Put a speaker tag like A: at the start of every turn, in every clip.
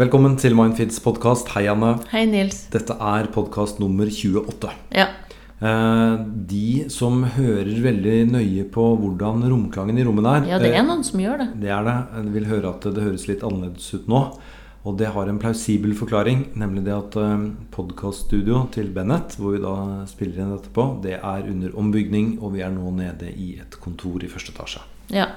A: Velkommen til Mindfeeds podkast. Hei, Anne.
B: Hei, Nils.
A: Dette er podkast nummer 28.
B: Ja.
A: Eh, de som hører veldig nøye på hvordan romklangen i rommene er
B: ja, det er
A: eh,
B: noen som gjør det.
A: Det er det. Jeg vil høre at det høres litt annerledes ut nå. Og det har en plausibel forklaring, nemlig det at eh, podkaststudio til Bennett, hvor vi da spiller inn dette på, det er under ombygning, og vi er nå nede i et kontor i første etasje.
B: Ja.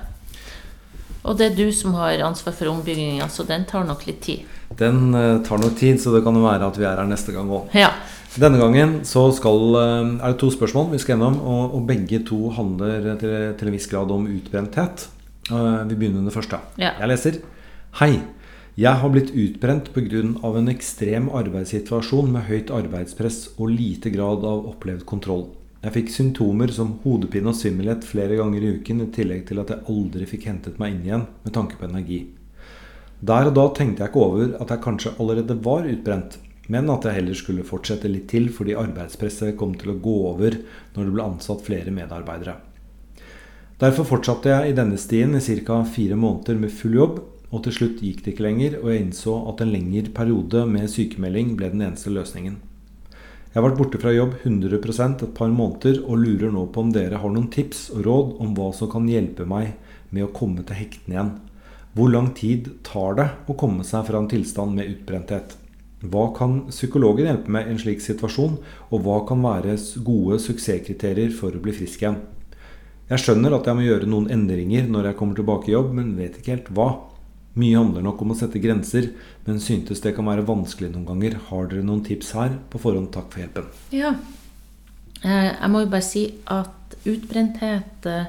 B: Og det er du som har ansvar for ombygginga, så den tar nok litt tid.
A: Den eh, tar nok tid, så det kan jo være at vi er her neste gang òg.
B: Ja.
A: Denne gangen så skal, eh, er det to spørsmål vi skal gjennom, og, og begge to handler til, til, en viss grad om utbrenthet. Eh, vi begynner med det første.
B: Ja.
A: Jeg leser. Hei. Jeg har blitt utbrent pga. en ekstrem arbeidssituasjon med høyt arbeidspress og lite grad av opplevd kontroll. Jeg fikk symptomer som hodepine og svimmelhet flere ganger i uken, i tillegg til at jeg aldri fikk hentet meg inn igjen med tanke på energi. Der og da tenkte jeg ikke over at jeg kanskje allerede var utbrent, men at jeg heller skulle fortsette litt til fordi arbeidspresset kom til å gå over når det ble ansatt flere medarbeidere. Derfor fortsatte jeg i denne stien i ca. fire måneder med full jobb, og til slutt gikk det ikke lenger, og jeg innså at en lengre periode med sykemelding ble den eneste løsningen. Jeg har vært borte fra jobb 100% et par måneder og lurer nå på om dere har noen tips og råd om hva som kan hjelpe meg med å komme til hektene igjen. Hvor lang tid tar det å komme seg fra en tilstand med utbrenthet? Hva kan psykologen hjelpe med i en slik situasjon, og hva kan være gode suksesskriterier for å bli frisk igjen? Jeg skjønner at jeg må gjøre noen endringer når jeg kommer tilbake i jobb, men vet ikke helt hva. Mye handler nok om å sette grenser, men syntes det kan være vanskelig noen ganger. Har dere noen tips her? På forhånd takk for hjelpen.
B: Ja. Eh, jeg må jo bare si at utbrenthet eh,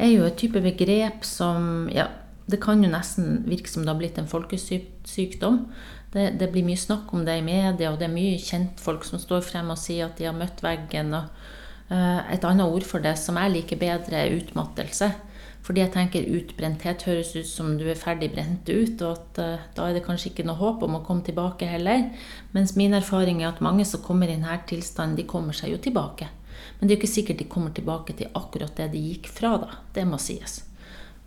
B: er jo et type begrep som Ja, det kan jo nesten virke som det har blitt en folkesykdom. Det, det blir mye snakk om det i media, og det er mye kjentfolk som står frem og sier at de har møtt veggen. Og, uh, et annet ord for det som jeg liker bedre, er utmattelse. Fordi jeg tenker utbrenthet høres ut som du er ferdig brent ut, og at uh, da er det kanskje ikke noe håp om å komme tilbake heller. Mens min erfaring er at mange som kommer i denne tilstanden, de kommer seg jo tilbake. Men det er jo ikke sikkert de kommer tilbake til akkurat det de gikk fra, da. Det må sies.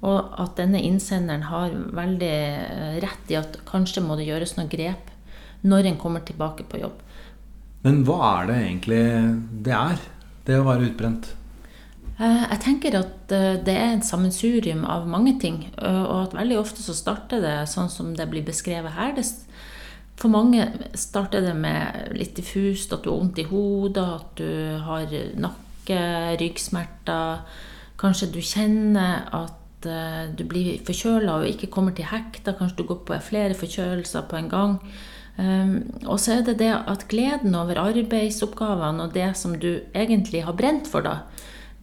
B: Og at denne innsenderen har veldig eh, rett i at kanskje må det gjøres noen grep når en kommer tilbake på jobb.
A: Men hva er det egentlig det er, det å være utbrent?
B: Eh, jeg tenker at eh, det er et sammensurium av mange ting. Eh, og at veldig ofte så starter det sånn som det blir beskrevet her. for mange starter det med litt diffust, at du har vondt i hodet, at du har nakke, ryggsmerter. Kanskje du kjenner at du blir forkjøla og ikke kommer til hekta. Kanskje du går på flere forkjølelser på en gang. Um, og så er det det at gleden over arbeidsoppgavene og det som du egentlig har brent for, da,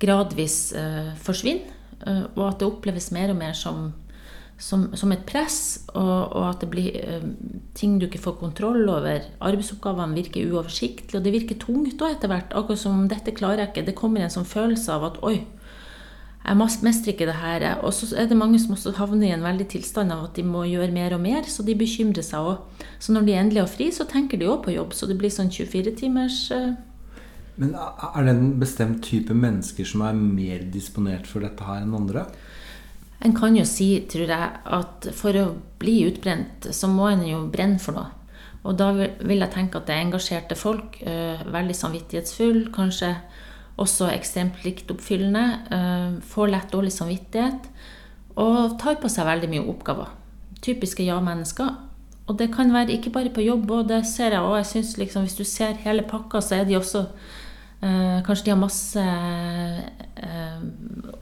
B: gradvis uh, forsvinner. Uh, og at det oppleves mer og mer som, som, som et press, og, og, at det blir uh, ting du ikke får kontroll over. Arbeidsoppgavene virker uoversiktlige, og det virker tungt òg etter hvert. Akkurat som 'dette klarer jeg ikke'. Det kommer en sånn følelse av at 'oi, jeg mestrer ikke det her'. Og så er det mange som også havner i en veldig tilstand av at de må gjøre mer og mer, så de bekymrer seg òg. Så når de endelig har fri, så tenker de òg på jobb. Så det blir sånn 24 timers
A: men er det en bestemt type mennesker som er mer disponert for dette her enn andre?
B: En kan jo si, tror jeg, at for å bli utbrent, så må en jo brenne for noe. Og da vil jeg tenke at det er engasjerte folk, øh, veldig samvittighetsfull, kanskje også ekstremt pliktoppfyllende, øh, får lett dårlig samvittighet og tar på seg veldig mye oppgaver. Typiske ja-mennesker. Og det kan være ikke bare på jobb, og det ser jeg òg. Liksom, hvis du ser hele pakka, så er de også Eh, kanskje de har masse eh,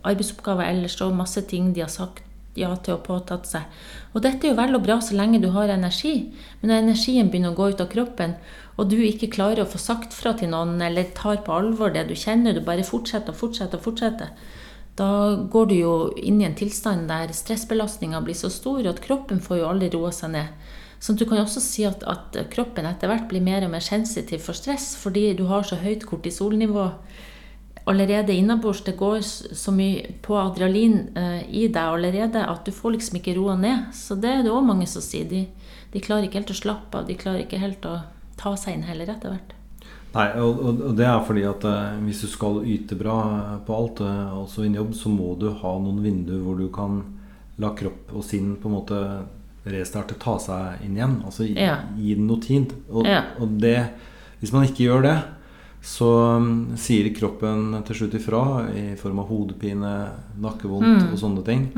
B: arbeidsoppgaver ellers og masse ting de har sagt ja til og påtatt seg. Og dette er jo vel og bra så lenge du har energi, men når energien begynner å gå ut av kroppen, og du ikke klarer å få sagt fra til noen eller tar på alvor det du kjenner, du bare fortsetter og fortsetter og fortsetter, da går du jo inn i en tilstand der stressbelastninga blir så stor at kroppen får jo aldri roa seg ned. Så du kan også si at, at, kroppen etter hvert blir mer og mer sensitiv for stress fordi du har så høyt kortisolnivå allerede innabords. Det går så mye på adrenalin eh, i deg allerede at du får liksom ikke roa ned. Så det er det òg mange som sier. De, de, klarer ikke helt å slappe av. De klarer ikke helt å ta seg inn heller etter hvert.
A: Nei, og, og, det er fordi at eh, hvis du skal yte bra på alt, eh, også innen jobb, så må du ha noen vinduer hvor du kan la kropp og sinn på en måte restarte, ta seg inn igjen. Altså gi,
B: Ja.
A: gi den noe tid. Og,
B: Ja.
A: og det Hvis man ikke gjør det, så um, sier kroppen til slutt ifra i form av hodepine, nakkevondt og sånne ting.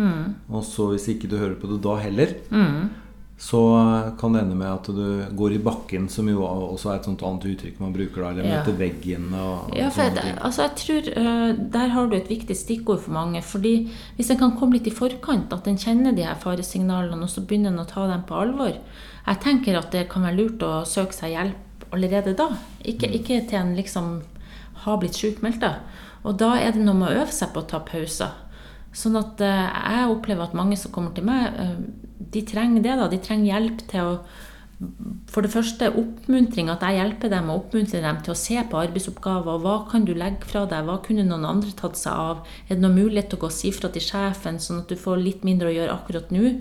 A: Og så hvis ikke du hører på det da heller,
B: Mm.
A: Så kan det ende med at du går i bakken, som jo også er et sånt annet uttrykk man bruker da, eller
B: Ja.
A: møter veggen og, og
B: Ja, jeg, altså jeg tror uh, Der har du et viktig stikkord for mange. fordi Hvis en kan komme litt i forkant, at en kjenner de her faresignalene, og så begynner en å ta dem på alvor Jeg tenker at det kan være lurt å søke seg hjelp allerede da. Ikke, ikke til en liksom har blitt sjukmeldt. da. Og da er det noe med å øve seg på å ta pauser. Sånn at uh, jeg opplever at mange som kommer til meg, eh, de trenger det. da, De trenger hjelp til å for det første oppmuntring, at jeg hjelper dem og oppmuntrer dem til å se på arbeidsoppgaver. Hva kan du legge fra deg? Hva kunne noen andre tatt seg av? Er det noen mulighet til å gå og si fra til sjefen, sånn at du får litt mindre å gjøre akkurat nå?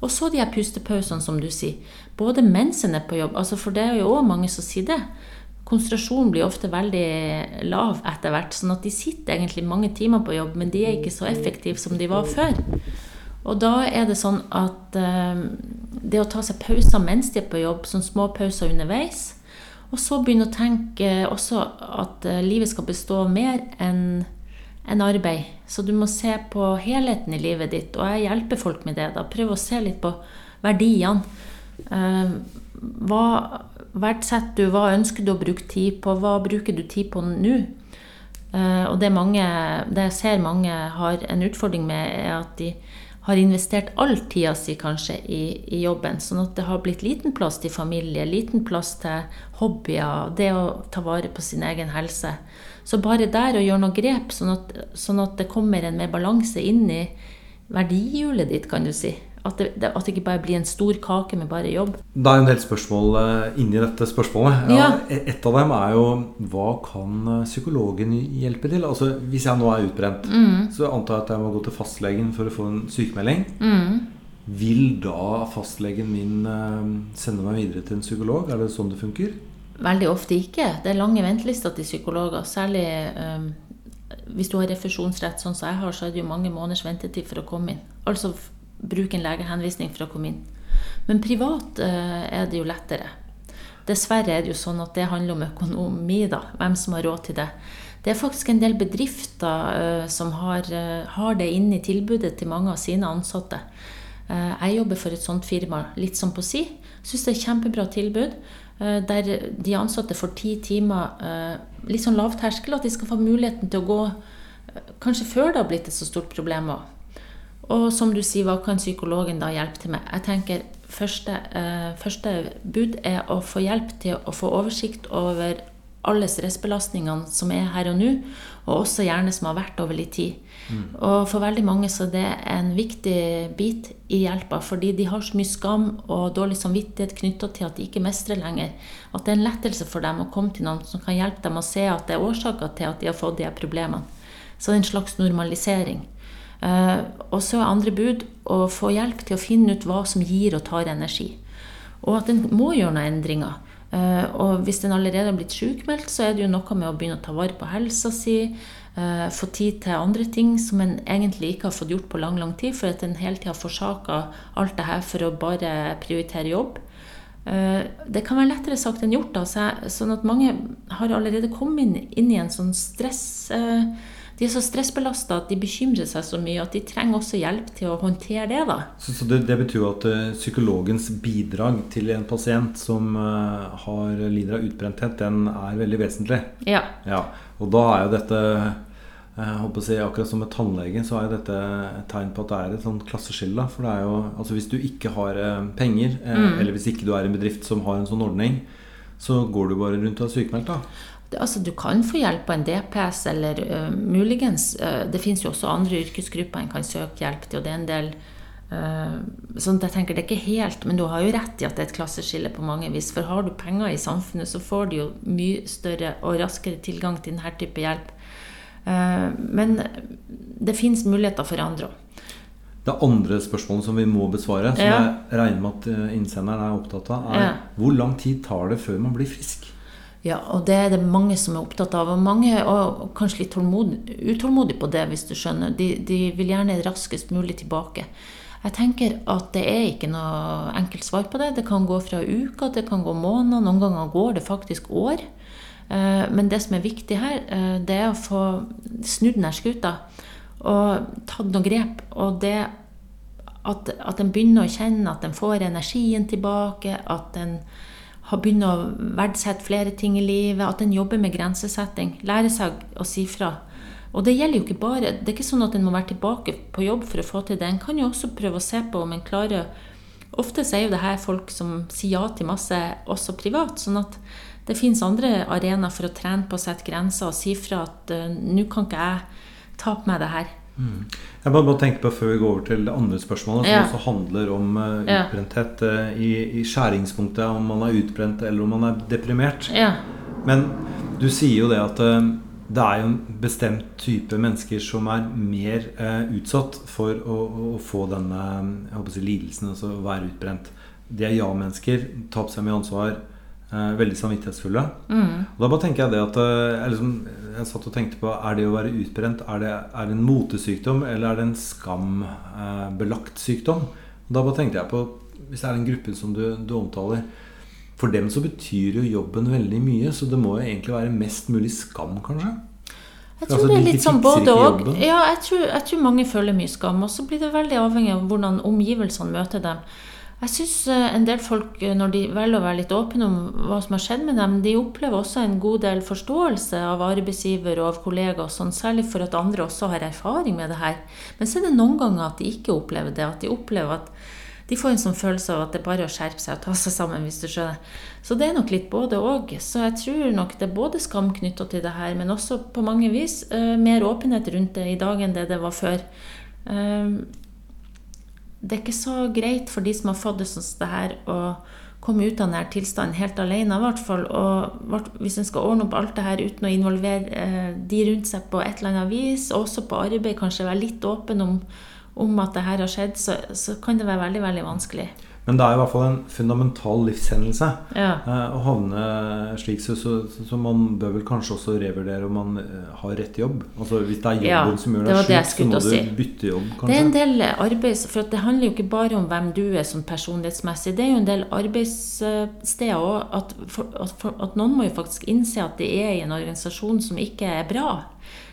B: Og så de her pustepausene, som du sier. Både mens en er på jobb, altså for det er jo òg mange som sier det. Konsentrasjonen blir ofte veldig lav etter hvert, sånn at de sitter egentlig mange timer på jobb, men de er ikke så effektive som de var før. Og da er det sånn at eh, det å ta seg pauser mens de er på jobb, sånn små pauser underveis, og så begynne å tenke også at eh, livet skal bestå av mer enn en arbeid. Så du må se på helheten i livet ditt, og jeg hjelper folk med det. da. Prøv å se litt på verdiene. Eh, hva verdsetter du? Hva ønsker du å bruke tid på? Hva bruker du tid på nå? Eh, og det, mange, det jeg ser mange har en utfordring med, er at de har investert all tida si kanskje i, i jobben. Sånn at det har blitt liten plass til familie, liten plass til hobbyer, det å ta vare på sin egen helse. Så bare der å gjøre noen grep, sånn at, sånn at det kommer en mer balanse inn i verdihjulet ditt, kan du si. At det, at det ikke bare blir en stor kake med bare jobb.
A: Det er en del spørsmål eh, inni dette spørsmålet.
B: Ja.
A: e- Et av dem er jo hva kan eh, psykologen hjelpe til? Altså Hvis jeg nå er utbrent,
B: Mm.
A: så antar jeg at jeg må gå til fastlegen for å få en sykemelding.
B: Mm.
A: Vil da fastlegen min eh, sende meg videre til en psykolog? Er det sånn det funker?
B: Veldig ofte ikke. Det er lange ventelister til psykologer. Særlig um, hvis du har refusjonsrett, sånn som jeg har, så er det jo mange måneders ventetid for å komme inn. Altså f- bruk en legehenvisning for å komme inn. Men privat eh, er det jo lettere. Dessverre er det jo sånn at det handler om økonomi, da. Hvem som har råd til det. Det er faktisk en del bedrifter eh, som har, eh, har det inne i tilbudet til mange av sine ansatte. Jeg jobber for et sånt firma, litt som på si. Syns det er et kjempebra tilbud. der de ansatte får ti timer, litt sånn lavterskel, at de skal få muligheten til å gå kanskje før det har blitt et så stort problem òg. Og som du sier, hva kan psykologen da hjelpe til med? Jeg tenker første, eh, første bud er å få hjelp til å få oversikt over alle stressbelastningene som er her og nå, og også gjerne som har vært over litt tid. Og for veldig mange så er det en viktig bit i hjelpa, fordi de har så mye skam og dårlig samvittighet knytta til at de ikke mestrer lenger. At det er en lettelse for dem å komme til noen som kan hjelpe dem å se at det er årsaker til at de har fått de problemene. Så det er en slags normalisering. Eh, og så er andre bud å få hjelp til å finne ut hva som gir og tar energi. Og at en må gjøre noen endringer. Eh, og hvis en allerede har blitt sykmeldt, så er det jo noe med å begynne å ta vare på helsa si. eh, få tid til andre ting som en egentlig ikke har fått gjort på lang lang tid, for at en hele tida forsaka alt det her for å bare prioritere jobb. Det kan være lettere sagt enn gjort. Da. Sånn at mange har allerede kommet inn, inn i en sånn stress De er så stressbelasta at de bekymrer seg så mye at de trenger også hjelp til å håndtere det. da.
A: Så, så det, det betyr jo at eh, psykologens bidrag til en pasient som eh, har lider av utbrenthet, den er veldig vesentlig.
B: Ja.
A: Ja, og da er jo dette jeg håper å si, Akkurat som med tannlegen så er jo dette et tegn på at det er et sånt klasseskille. For det er jo, altså Hvis du ikke har eh, penger, mm. eller hvis ikke du er i en bedrift som har en sånn ordning, så går du bare rundt og er sykemeldt. da.
B: Altså, du kan få hjelp av en DPS, eller uh, muligens uh, Det finnes jo også andre yrkesgrupper en kan søke hjelp til, og det er en del uh, sånn jeg tenker Det er ikke helt, men du har jo rett i at det er et klasseskille på mange vis. For har du penger i samfunnet, så får du jo mye større og raskere tilgang til denne type hjelp. Men det finnes muligheter for andre òg.
A: Det andre spørsmålet som vi må besvare, som
B: Ja.
A: jeg regner med at innsenderen er opptatt av, er
B: Ja.
A: hvor lang tid tar det før man blir frisk?
B: Ja, og det er det mange som er opptatt av. Og mange er kanskje litt utålmodige på det, hvis du skjønner. De, de vil gjerne raskest mulig tilbake. Jeg tenker at det er ikke noe enkelt svar på det. Det kan gå fra uker, det kan gå måneder, noen ganger går det faktisk år. Eh, men det som er viktig her, eh, det er å få snudd denne skuta og tatt noen grep. Og det at, at en begynner å kjenne at en får energien tilbake, at en har begynt å verdsette flere ting i livet, at en jobber med grensesetting. Lærer seg å si fra. Og det gjelder jo ikke bare Det er ikke sånn at en må være tilbake på jobb for å få til det. En kan jo også prøve å se på om en klarer Ofte er jo det her folk som sier ja til masse også privat. sånn at det fins andre arenaer for å trene på å sette grenser og si fra at uh, nå kan ikke jeg ta på meg det her.
A: Mm. Jeg bare, bare tenker på Før vi går over til det andre spørsmålet, som ja. også handler om uh, utbrenthet uh, i, i, skjæringspunktet, om man er utbrent eller om man er deprimert.
B: Ja.
A: Men du sier jo det at uh, det er jo en bestemt type mennesker som er mer utsatt for å, å, få denne jeg håper å si, lidelsen, altså å være utbrent. De er ja-mennesker, tar på seg mye ansvar, veldig samvittighetsfulle. Mm. Og da bare tenker Jeg det at eh, jeg, liksom, jeg satt og tenkte på Er det å være utbrent er det, er det en motesykdom eller er det en skambelagt eh, sykdom? Og da bare tenkte jeg på Hvis det er den gruppen som du, du, omtaler For dem så betyr jo jobben veldig mye, så det må jo egentlig være mest mulig skam, kanskje?
B: Jeg tror altså, det er litt sånn både og. Ja, jeg tror, jeg tror mange føler mye skam. Og så blir det veldig avhengig av hvordan omgivelsene møter dem. Jeg syns eh, en del folk, eh, når de velger å være litt åpne om hva som har skjedd med dem, de opplever også en god del forståelse av arbeidsgiver og av kollegaer, sånn, særlig for at andre også har erfaring med det her. Men så er det noen ganger at de ikke opplever det. At de opplever at de får en sånn følelse av at det er bare å skjerpe seg og ta seg sammen, hvis du skjønner. Så det er nok litt både og. Så jeg tror nok det er både skam knytta til det her, men også på mange vis uh, mer åpenhet rundt det i dag enn det det var før. Det er ikke så greit for de som har fått det sånn som det her, å komme ut av denne tilstanden helt alene, i hvert fall. Og hvis en skal ordne opp alt det her uten å involvere eh, de rundt seg på et eller annet vis, og også på arbeid, kanskje være litt åpen om, om at det her har skjedd, så, så kan det være veldig, veldig vanskelig.
A: Men det er i hvert fall en fundamental livshendelse
B: ja.
A: eh, å havne slik. Så, så, så, man bør vel kanskje også revurdere om man eh, har rett jobb. Altså Hvis det er jobben ja, som gjør deg slik, så må du si. bytte jobb, kanskje.
B: Det er en del arbeids... For det handler jo ikke bare om hvem du er som personlighetsmessig. Det er jo en del arbeidssteder òg at, at, at noen må jo faktisk innse at de er i en organisasjon som ikke er bra.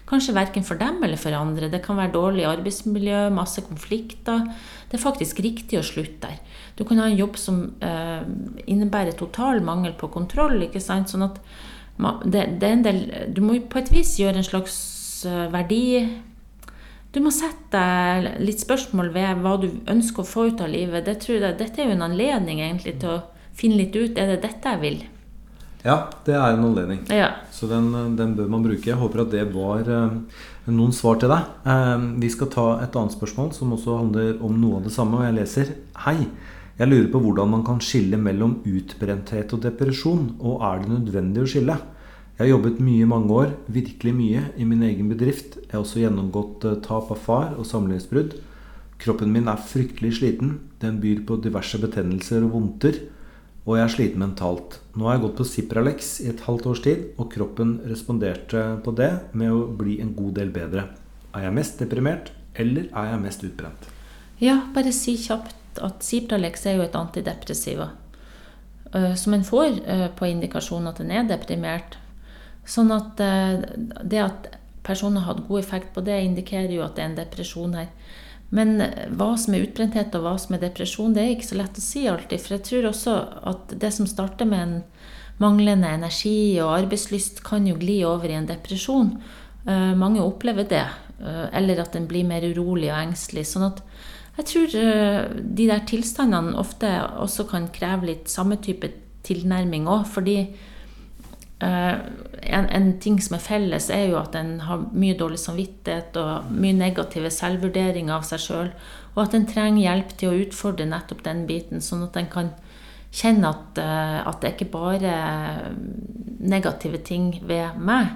B: Kanskje verken for dem eller for andre. Det kan være dårlig arbeidsmiljø, masse konflikter. Det er faktisk riktig å slutte der. Du kan ha en jobb som eh, innebærer total mangel på kontroll. ikke sant? Sånn at det, det, en del Du må på et vis gjøre en slags uh, verdi Du må sette deg litt spørsmål ved hva du ønsker å få ut av livet. Det tror jeg, dette er jo en anledning egentlig til å finne litt ut er det dette jeg vil.
A: Ja, det er en anledning.
B: Ja.
A: Så den, den, bør man bruke. Jeg håper at det var eh, noen svar til deg. Eh, vi skal ta et annet spørsmål som også handler om noe av det samme. Og jeg leser Hei. Jeg lurer på hvordan man kan skille mellom utbrenthet og depresjon. Og er det nødvendig å skille? Jeg har jobbet mye i mange år, virkelig mye, i min egen bedrift. Jeg har også gjennomgått eh, tap av far og samlivsbrudd. Kroppen min er fryktelig sliten. Den byr på diverse betennelser og vondter og jeg er sliten mentalt. Nå har jeg gått på Cipralex i et halvt års tid, og kroppen responderte på det med å bli en god del bedre. Er jeg mest deprimert, eller er jeg mest utbrent?
B: Ja, bare si kjapt at Cipralex er jo et antidepressiva. Eh, som en får eh, på indikasjon at en er deprimert. Sånn at eh, det at personen har hatt god effekt på det, indikerer jo at det er en depresjon her. Men hva som er utbrenthet og hva som er depresjon, det er ikke så lett å si alltid. For jeg tror også at det som starter med en manglende energi og arbeidslyst, kan jo gli over i en depresjon. Uh, mange opplever det. Uh, eller at en blir mer urolig og engstelig. Sånn at jeg tror uh, de der tilstandene ofte også kan kreve litt samme type tilnærming òg. Fordi Eh, en, en, ting som er felles, er jo at en har mye dårlig samvittighet og mye negative selvvurderinger av seg sjøl. Og at en trenger hjelp til å utfordre nettopp den biten, sånn at en kan kjenne at, uh, at det er ikke bare negative ting ved meg.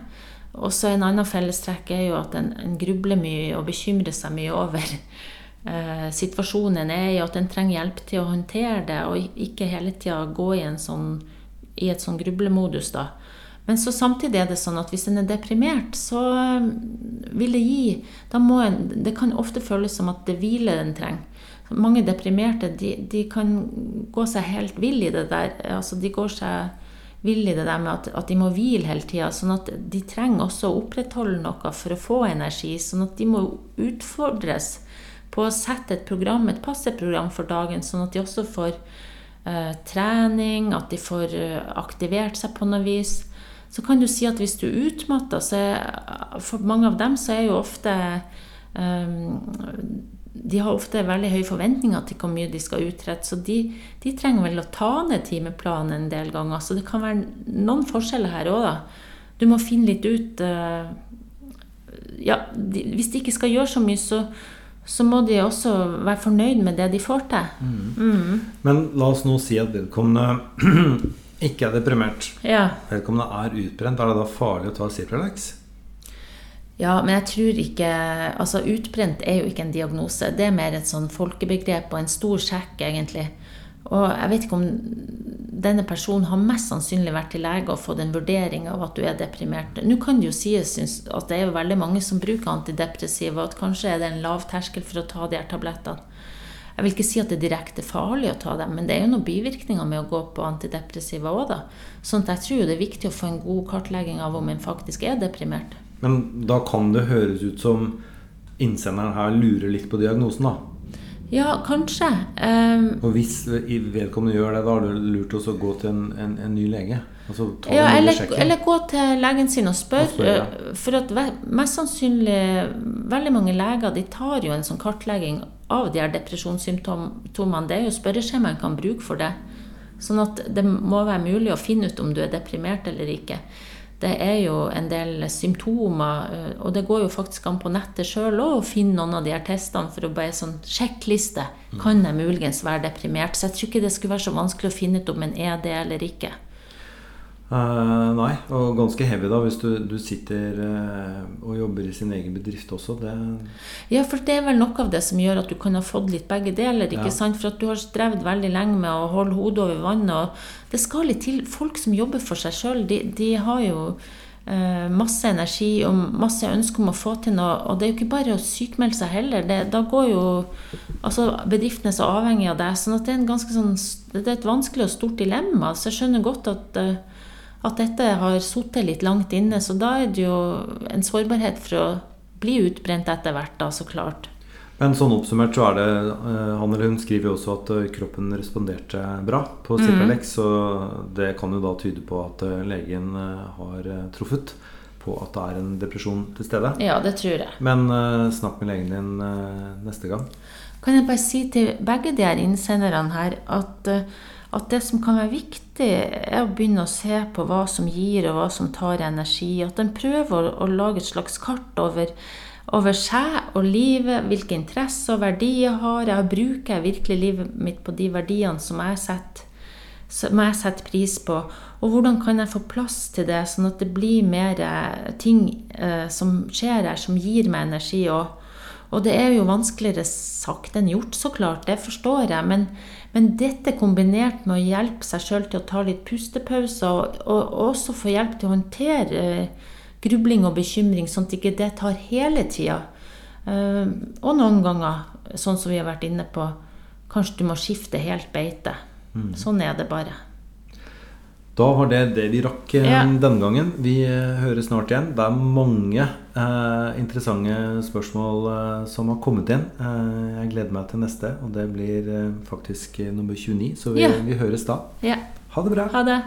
B: Og så en annen fellestrekk er jo at en, en, grubler mye og bekymrer seg mye over eh, situasjonen er i, at en trenger hjelp til å håndtere det, og ikke hele tida gå i, sånn, i et sånn grublemodus. da. Men så samtidig er det sånn at hvis en er deprimert, så um, vil det gi da må en, Det kan ofte føles som at det hviler en trenger. mange deprimerte de, de kan gå seg helt vill i det der. Altså, de går seg vill i det der med at, at de må hvile hele tida. Sånn at de trenger også å opprettholde noe for å få energi. Sånn at de må utfordres på å sette et program, et passe program for dagen, sånn at de også får eh, trening, at de får eh, aktivert seg på noe vis. Så kan du si at hvis du er utmatta, så er for mange av dem så er jo ofte um, de har ofte veldig høye forventninger til hvor mye de skal utrette, så de, de, trenger vel å ta ned timeplanen en del ganger. Så det kan være noen forskjeller her òg, da. Du må finne litt ut uh, Ja, de, hvis de ikke skal gjøre så mye, så, så må de også være fornøyd med det de får til. Mm.
A: Mm. Men la oss nå si at vedkommende ikke er deprimert.
B: Ja.
A: Vedkommende er utbrent. Er det da farlig å ta Cipralex?
B: Ja, men jeg tror ikke Altså, utbrent er jo ikke en diagnose. Det er mer et sånn folkebegrep og en stor sjekk, egentlig. Og jeg vet ikke om denne personen har mest sannsynlig vært til lege og fått en vurdering av at du er deprimert. Nå kan det jo sies at det er veldig mange som bruker antidepressiva, at kanskje er det en lav terskel for å ta de her tablettene. Jeg vil ikke si at det er direkte farlig å ta dem, men det er jo noen bivirkninger med å gå på antidepressiva òg, da. Sånn at jeg tror det er viktig å få en god kartlegging av om en faktisk er deprimert.
A: Men da kan det høres ut som innsenderen her lurer litt på diagnosen, da?
B: Ja, kanskje. Um,
A: og hvis vedkommende gjør det, da har du lurt oss å gå til en, en, en ny lege? Altså,
B: ja, eller, eller, gå til legen sin og spør Ja. For at mest sannsynlig veldig mange leger de tar jo en sånn kartlegging av de her depresjonssymptomene. Det er jo spørreskjema en kan bruke for det. Sånn at det må være mulig å finne ut om du er deprimert eller ikke det er jo en del symptomer, eh, og det går jo faktisk an på nettet sjøl å finne noen av de her testene for å bare sånn sjekkliste. Kan jeg muligens være deprimert? Så jeg tror ikke det skulle være så vanskelig å finne ut om en er det eller ikke.
A: Uh, nei, og ganske heavy da hvis du, du sitter uh, og jobber i sin egen bedrift også. Det
B: ja, for det er vel noe av det som gjør at du kan ha fått litt begge deler. ikke ja. sant? For at du har strevd veldig lenge med å holde hodet over vannet. Og det skal litt til. Folk som jobber for seg sjøl, de, de, har jo uh, masse energi og masse ønske om å få til noe. Og det er jo ikke bare å sykmelde seg heller. Det, da går jo altså Bedriften er så avhengig av deg. sånn at det er, en ganske sånn, det er et vanskelig og stort dilemma. Så jeg skjønner godt at at dette har sittet litt langt inne. Så da er det jo en sårbarhet for å bli utbrent etter hvert, da, så klart.
A: Men sånn oppsummert så er det eh, Han eller hun skriver jo også at eh, kroppen responderte bra på Cipralex. Mm. Så det kan jo da tyde på at eh, legen har truffet på at det er en depresjon til stede.
B: Ja, det tror jeg.
A: Men snakk med legen din neste gang.
B: Kan jeg bare si til begge de her innsenderne her at at det som kan være viktig, er å begynne å se på hva som gir, og hva som tar energi. At en prøver å, å lage et slags kart over, over, seg og livet, hvilke interesser og verdier jeg har. Jeg bruker jeg virkelig livet mitt på de verdiene som jeg setter, som jeg setter pris på? Og hvordan kan jeg få plass til det, sånn at det blir mer eh, ting eh, som skjer her, som gir meg energi? Og, og det er jo vanskeligere sagt enn gjort, så klart. Det forstår jeg. men men dette kombinert med å hjelpe seg sjøl til å ta litt pustepauser, og, og, også få hjelp til å håndtere uh, grubling og bekymring, sånn at ikke det tar hele tida. Uh, og noen ganger, sånn som vi har vært inne på, kanskje du må skifte helt beite. Mm. Sånn er det bare.
A: Da var det det vi rakk eh, ja. denne gangen. Vi eh, høres snart igjen. Det er mange eh, interessante spørsmål eh, som har kommet inn. Eh, jeg gleder meg til neste, og det blir eh, faktisk nummer 29. Så vi, ja. vi høres da.
B: Ja.
A: Ha det bra.
B: Ha det.